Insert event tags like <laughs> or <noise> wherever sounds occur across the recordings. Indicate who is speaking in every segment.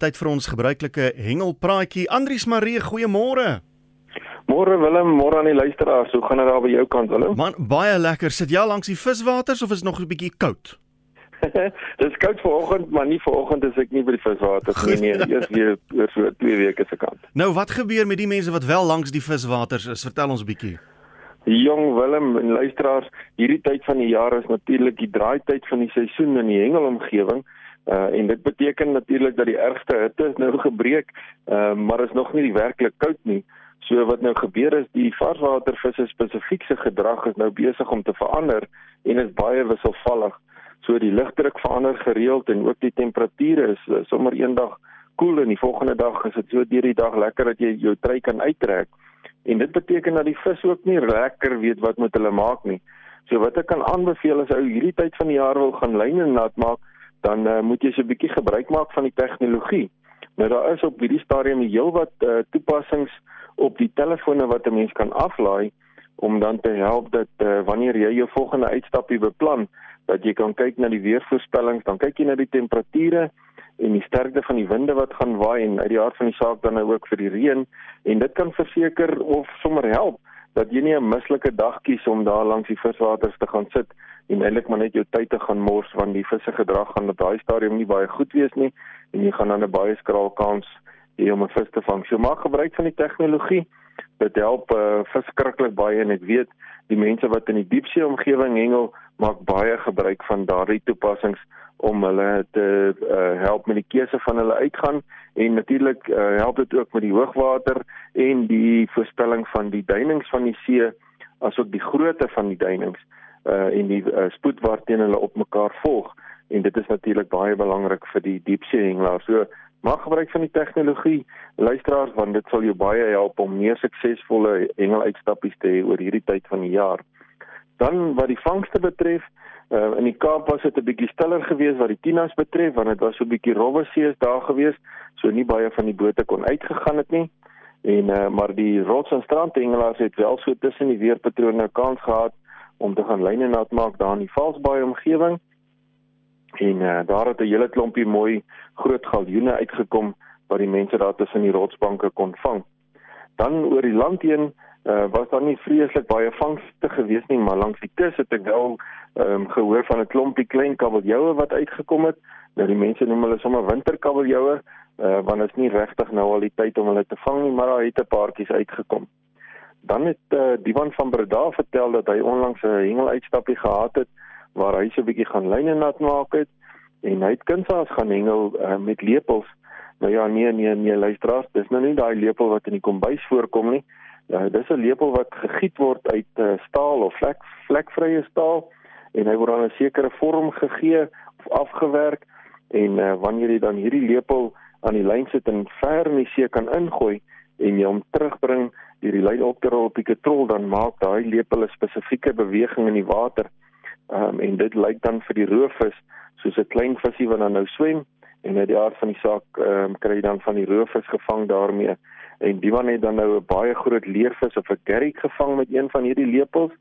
Speaker 1: Tyd vir ons gebruikelike hengelpraatjie. Andrius Marie, goeiemôre.
Speaker 2: Môre Willem, môre aan die luisteraars. Hoe gaan dit daar by jou kant, Willem?
Speaker 1: Man, baie lekker. Sit jy langs die viswaters of is nog 'n bietjie koud? <laughs>
Speaker 2: Dis koud vanoggend, maar nie vanoggend is ek nie by die viswater nie. Nee, eers weer oor so 2 weke se kant.
Speaker 1: Nou, wat gebeur met die mense wat wel langs die viswaters is? Vertel ons 'n bietjie.
Speaker 2: Jong Willem en luisteraars, hierdie tyd van die jaar is natuurlik die draaityd van die seisoen in die hengelomgewing. Uh en dit beteken natuurlik dat die ergste hitte nou <laughs> gebreek, uh maar is nog nie die werklik koud nie. So wat nou gebeur is die varswatervisse spesifiek se gedrag is nou besig om te verander en is baie wisselvallig. So die lugdruk verander gereeld en ook die temperature is uh, sommer eendag koel cool, en die volgende dag is dit so deur die dag lekker dat jy jou trui kan uittrek. En dit beteken dat die vis ook nie lekker weet wat moet hulle maak nie. So wat ek kan aanbeveel as ou hierdie tyd van die jaar wil gaan lyne nat maak, dan uh, moet jy so 'n bietjie gebruik maak van die tegnologie. Nou daar is op hierdie stadium heelwat uh, toepassings op die telefone wat 'n mens kan aflaai om dan te help dat uh, wanneer jy jou volgende uitstapie beplan, dat jy kan kyk na die weervoorspellings, dan kyk jy na die temperature en die sterkte van die winde wat gaan waai en uit die hart van die saak dan nou ook vir die reën en dit kan verseker of sommer help dat jy nie 'n mislike dag kies om daar langs die viswaters te gaan sit en eintlik maar net jou tyd te gaan mors want die visse gedrag gaan op daai stadium nie baie goed wees nie en jy gaan dan 'n baie skraal kans hê om 'n vis te vang. So maak gebruik van die tegnologie. Dit help uh, verskriklik baie en ek weet die mense wat in die diepsee omgewing hengel maak baie gebruik van daardie toepassings om hulle te uh, help met die keuse van hulle uitgaan en natuurlik uh, help dit ook met die hoogwater en die voorspelling van die duinings van die see asook die grootte van die duinings uh, en die uh, spoed waarteen hulle op mekaar volg en dit is natuurlik baie belangrik vir die diepsee hengelaar. So maak gebruik van die tegnologie luisteraars want dit sal jou baie help om meer suksesvolle hengeluitstappies te hê oor hierdie tyd van die jaar. Dan wat die vangste betref, Uh, in die Kaap was dit 'n bietjie stiller geweest wat die tinas betref want dit was so 'n bietjie rowwe sees daar geweest, so nie baie van die bote kon uitgegaan het nie. En uh, maar die rots en strandhengelaars het wel so tussen die weerpatrone kans gehad om te gaan lyne nat maak daar in die Valsbaai omgewing. En uh, daar het 'n hele klompie mooi groot galjoene uitgekom wat die mense daar tussen die rotsbanke kon vang. Dan oor die land heen uh, was daar nie vreeslik baie vangste gewees nie, maar langs die kus het ek wel um, gehoor van 'n klompie klein kabeljoue wat uitgekom het. Nou die mense noem hulle sommer winterkabeljoue, uh, want dit is nie regtig nou al die tyd om hulle te vang nie, maar daar het 'n paartjies uitgekom. Dan het uh, Divan van Breda vertel dat hy onlangs 'n hengeluitstappie gehad het waar hy so 'n bietjie gaan lyne nat maak het en hy het kunsaas gaan hengel uh, met lepels. Nou ja, nee nee nee, luisteraars, dis nou nie daai lepel wat in die kombuis voorkom nie. Ja, dis 'n lepel wat gegiet word uit uh, staal of vlek vlekvrye staal en hy word dan 'n sekere vorm gegee of afgewerk en uh, wanneer jy dan hierdie lepel aan die lyn sit en ver in die see kan ingooi en jy hom terugbring deur die lyn op te rol op die katrol dan maak daai lepel 'n spesifieke beweging in die water. Ehm um, en dit lyk dan vir die roofvis soos 'n klein visie wat dan nou swem en uit die aard van die saak ehm um, kry jy dan van die roofvis gevang daarmee en die man het dan nou 'n baie groot leervis of 'n garrick gevang met een van hierdie lepels.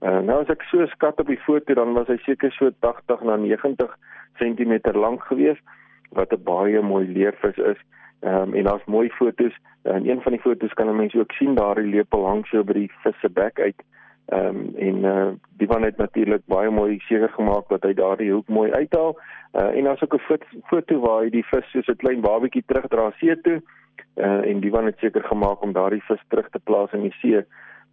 Speaker 2: Uh, nou as ek so skat op die foto dan was hy seker so 80 na 90 cm lank gewees wat 'n baie mooi leervis is. Ehm um, en daar's mooi fotos. In een van die fotos kan 'n mens ook sien daardie lepel hang so by die vis se bek uit. Um, en uh, die man het natuurlik baie mooi seker gemaak dat hy daardie hoek mooi uithaal. Uh, en daar's ook 'n foto, waar hy die vis soos 'n klein babatjie terugdra see toe. Uh, en die man het seker gemaak om daardie vis terug te plaas in die see.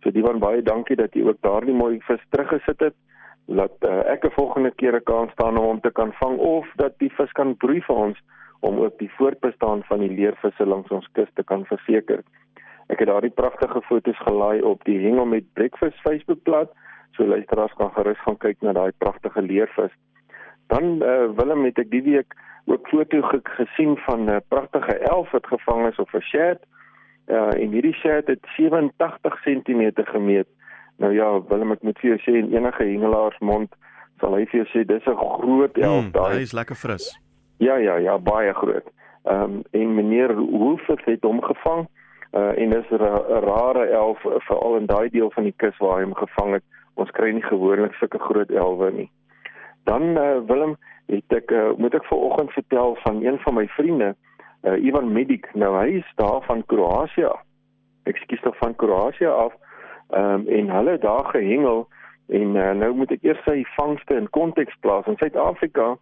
Speaker 2: So Divan baie dankie dat jy ook daardie mooi vis teruggesit het. Laat uh, ek 'n volgende keer 'n kans staan om hom te kan vang of dat die vis kan broei vir ons om ook die voortbestaan van die leervisse langs ons kus te kan verseker. Ek het daardie pragtige foto's gelaai op die Hengel met Breakfast Facebookblad, so luisteraars kan gerus gaan kyk na daai pragtige leervis. Dan uh, Willem het ek die week ook foto gesien van 'n pragtige elf wat gevang is op 'n shed. Uh en hierdie shed het 87 cm gemeet. Nou ja, Willem ek moet vir jou sê in enige hengelaars mond sal hy vir jou sê dis 'n groot elf
Speaker 1: mm, daai. Hy is lekker fris.
Speaker 2: Ja ja ja, baie groot. Ehm um, en meneer Hoofs het hom gevang. Uh en dis 'n rare elf veral in daai deel van die kus waar hy hom gevang het. Ons kry nie gewoonlik sulke groot elwe nie. Dan uh Willem het ek uh, moet ek vanoggend vertel van een van my vriende uh, Ivan Medik. Nou hy is daar van Kroasie. Ekskuus tog van Kroasie af. Ehm um, en hulle daar gehengel en uh, nou moet ek eers sy vangste in konteks plaas. In Suid-Afrika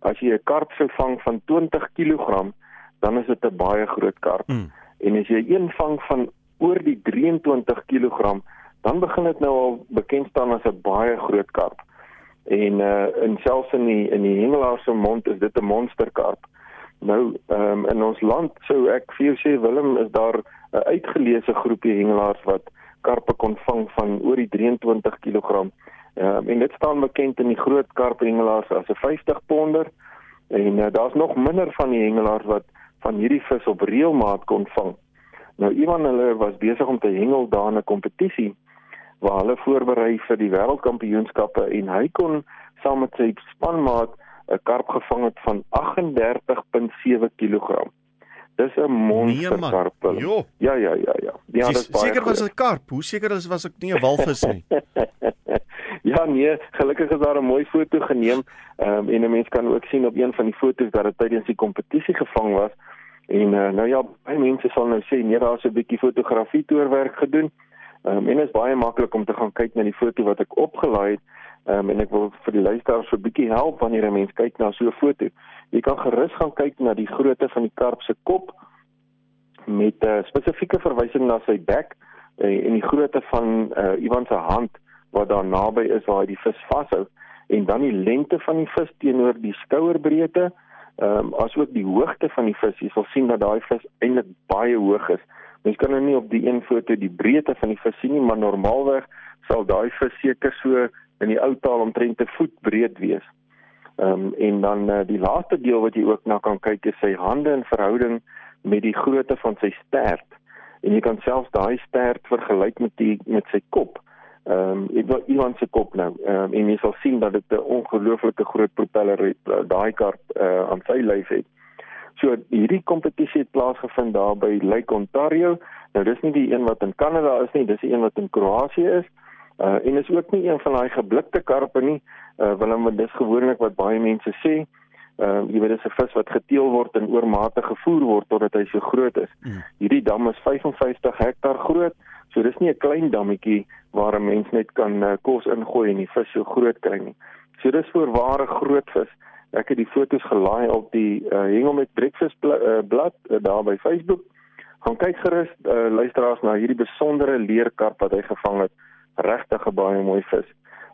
Speaker 2: as jy 'n karp sou vang van 20 kg, dan is dit 'n baie groot karp. Mm. En as jy een vang van oor die 23 kg, dan begin dit nou al bekend staan as 'n baie groot karp. En uh in selfs in die in die hengelaar se mond is dit 'n monsterkarp. Nou ehm um, in ons land sou ek vir jou sê Willem is daar 'n uitgeleese groepie hengelaars wat karpe kon vang van oor die 23 kg. Ehm um, en dit staan bekend in die groot karphengelaars as 'n 50 ponder en uh, daar's nog minder van die hengelaars wat van hierdie vis op reëlmaat kon vang. Nou iemand hulle was besig om te hengel daar in 'n kompetisie waar hulle voorberei vir die wêreldkampioenskappe en hy kon saam met sy spanmaat 'n karp gevang het van 38.7 kg. Dis 'n monsterkarp. Nee, ja, ja, ja, ja. Ja,
Speaker 1: dis baie. Seker was 'n karp. Hoe seker is was ek nie 'n walvis nie? <laughs>
Speaker 2: ja, nee, gelukkig is daar 'n mooi foto geneem. Ehm um, en 'n mens kan ook sien op een van die foto's dat dit tydens die kompetisie gevang was. En uh, nou ja, baie mense sal nou sê nee, daar's 'n bietjie fotografie toerwerk gedoen. Ehm um, en dit is baie maklik om te gaan kyk na die foto wat ek opgelaai het. Ehm um, en ek wil vir die luisteraars so 'n bietjie help wanneer 'n mens kyk na so 'n foto. Jy kan gerus gaan kyk na die grootte van die karp se kop met 'n uh, spesifieke verwysing na sy bek uh, en die grootte van uh, Ivan se hand wat daar naby is waar hy die vis vashou en dan die lengte van die vis teenoor die skouerbreedte ehm um, asook die hoogte van die vis. Jy sal sien dat daai vis eintlik baie hoog is. Mens kan nou nie op die een foto die breedte van die vis sien nie, maar normaalweg sal daai vis seker so in die ou taal omtrent 'n voet breed wees. Ehm um, en dan uh, die laaste deel wat jy ook na kan kyk is sy hande in verhouding met die grootte van sy stert. En jy kan selfs daai stert vergelyk met die met sy kop. Ehm um, iemand se kop nou. Ehm um, en jy sal sien dat dit 'n ongelooflike groot propeller het, uh, daai karp uh, aan sy lyf het. So hierdie kompetisie het plaasgevind daar by Lake Ontario. Nou dis nie die een wat in Kanada is nie, dis die een wat in Kroasie is. Uh en is ook nie een van daai geblikte karpe nie. Uh Willem, dis gewoonlik wat baie mense sê. Uh jy weet dis 'n vis wat geteel word en oormatig gevoer word totdat hy so groot is. Mm. Hierdie dam is 55 hektaar groot. So dis nie 'n klein dammetjie waar 'n mens net kan uh, kos ingooi en die vis so groot kry nie. So dis vir ware groot vis. Ek het die foto's gelaai op die uh, Hengel met Breakfast bl uh, blad uh, daar by Facebook. Gaan kyk gerus uh, luisteraars na hierdie besondere leerkarp wat hy gevang het regtig 'n baie mooi vis.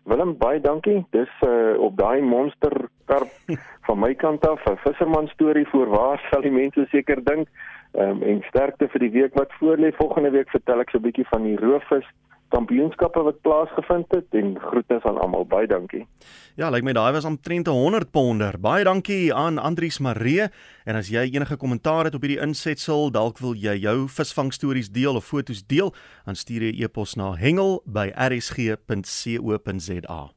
Speaker 2: Willem, baie dankie. Dis uh op daai monster karp <laughs> van my kant af 'n visserman storie voorwaar sal die mense seker dink. Ehm um, en sterkte vir die week wat voorlê. Volgende week vertel ek so 'n bietjie van die roofvis kampioenskappe wat plaasgevind het en groete aan almal. Baie dankie.
Speaker 1: Ja, lyk like my daai was omtrent 100 ponder. Baie dankie aan Andrius Maree en as jy enige kommentaar het op hierdie insetsel, dalk wil jy jou visvang stories deel of fotos deel, dan stuur jy e-pos na hengel@rsg.co.za.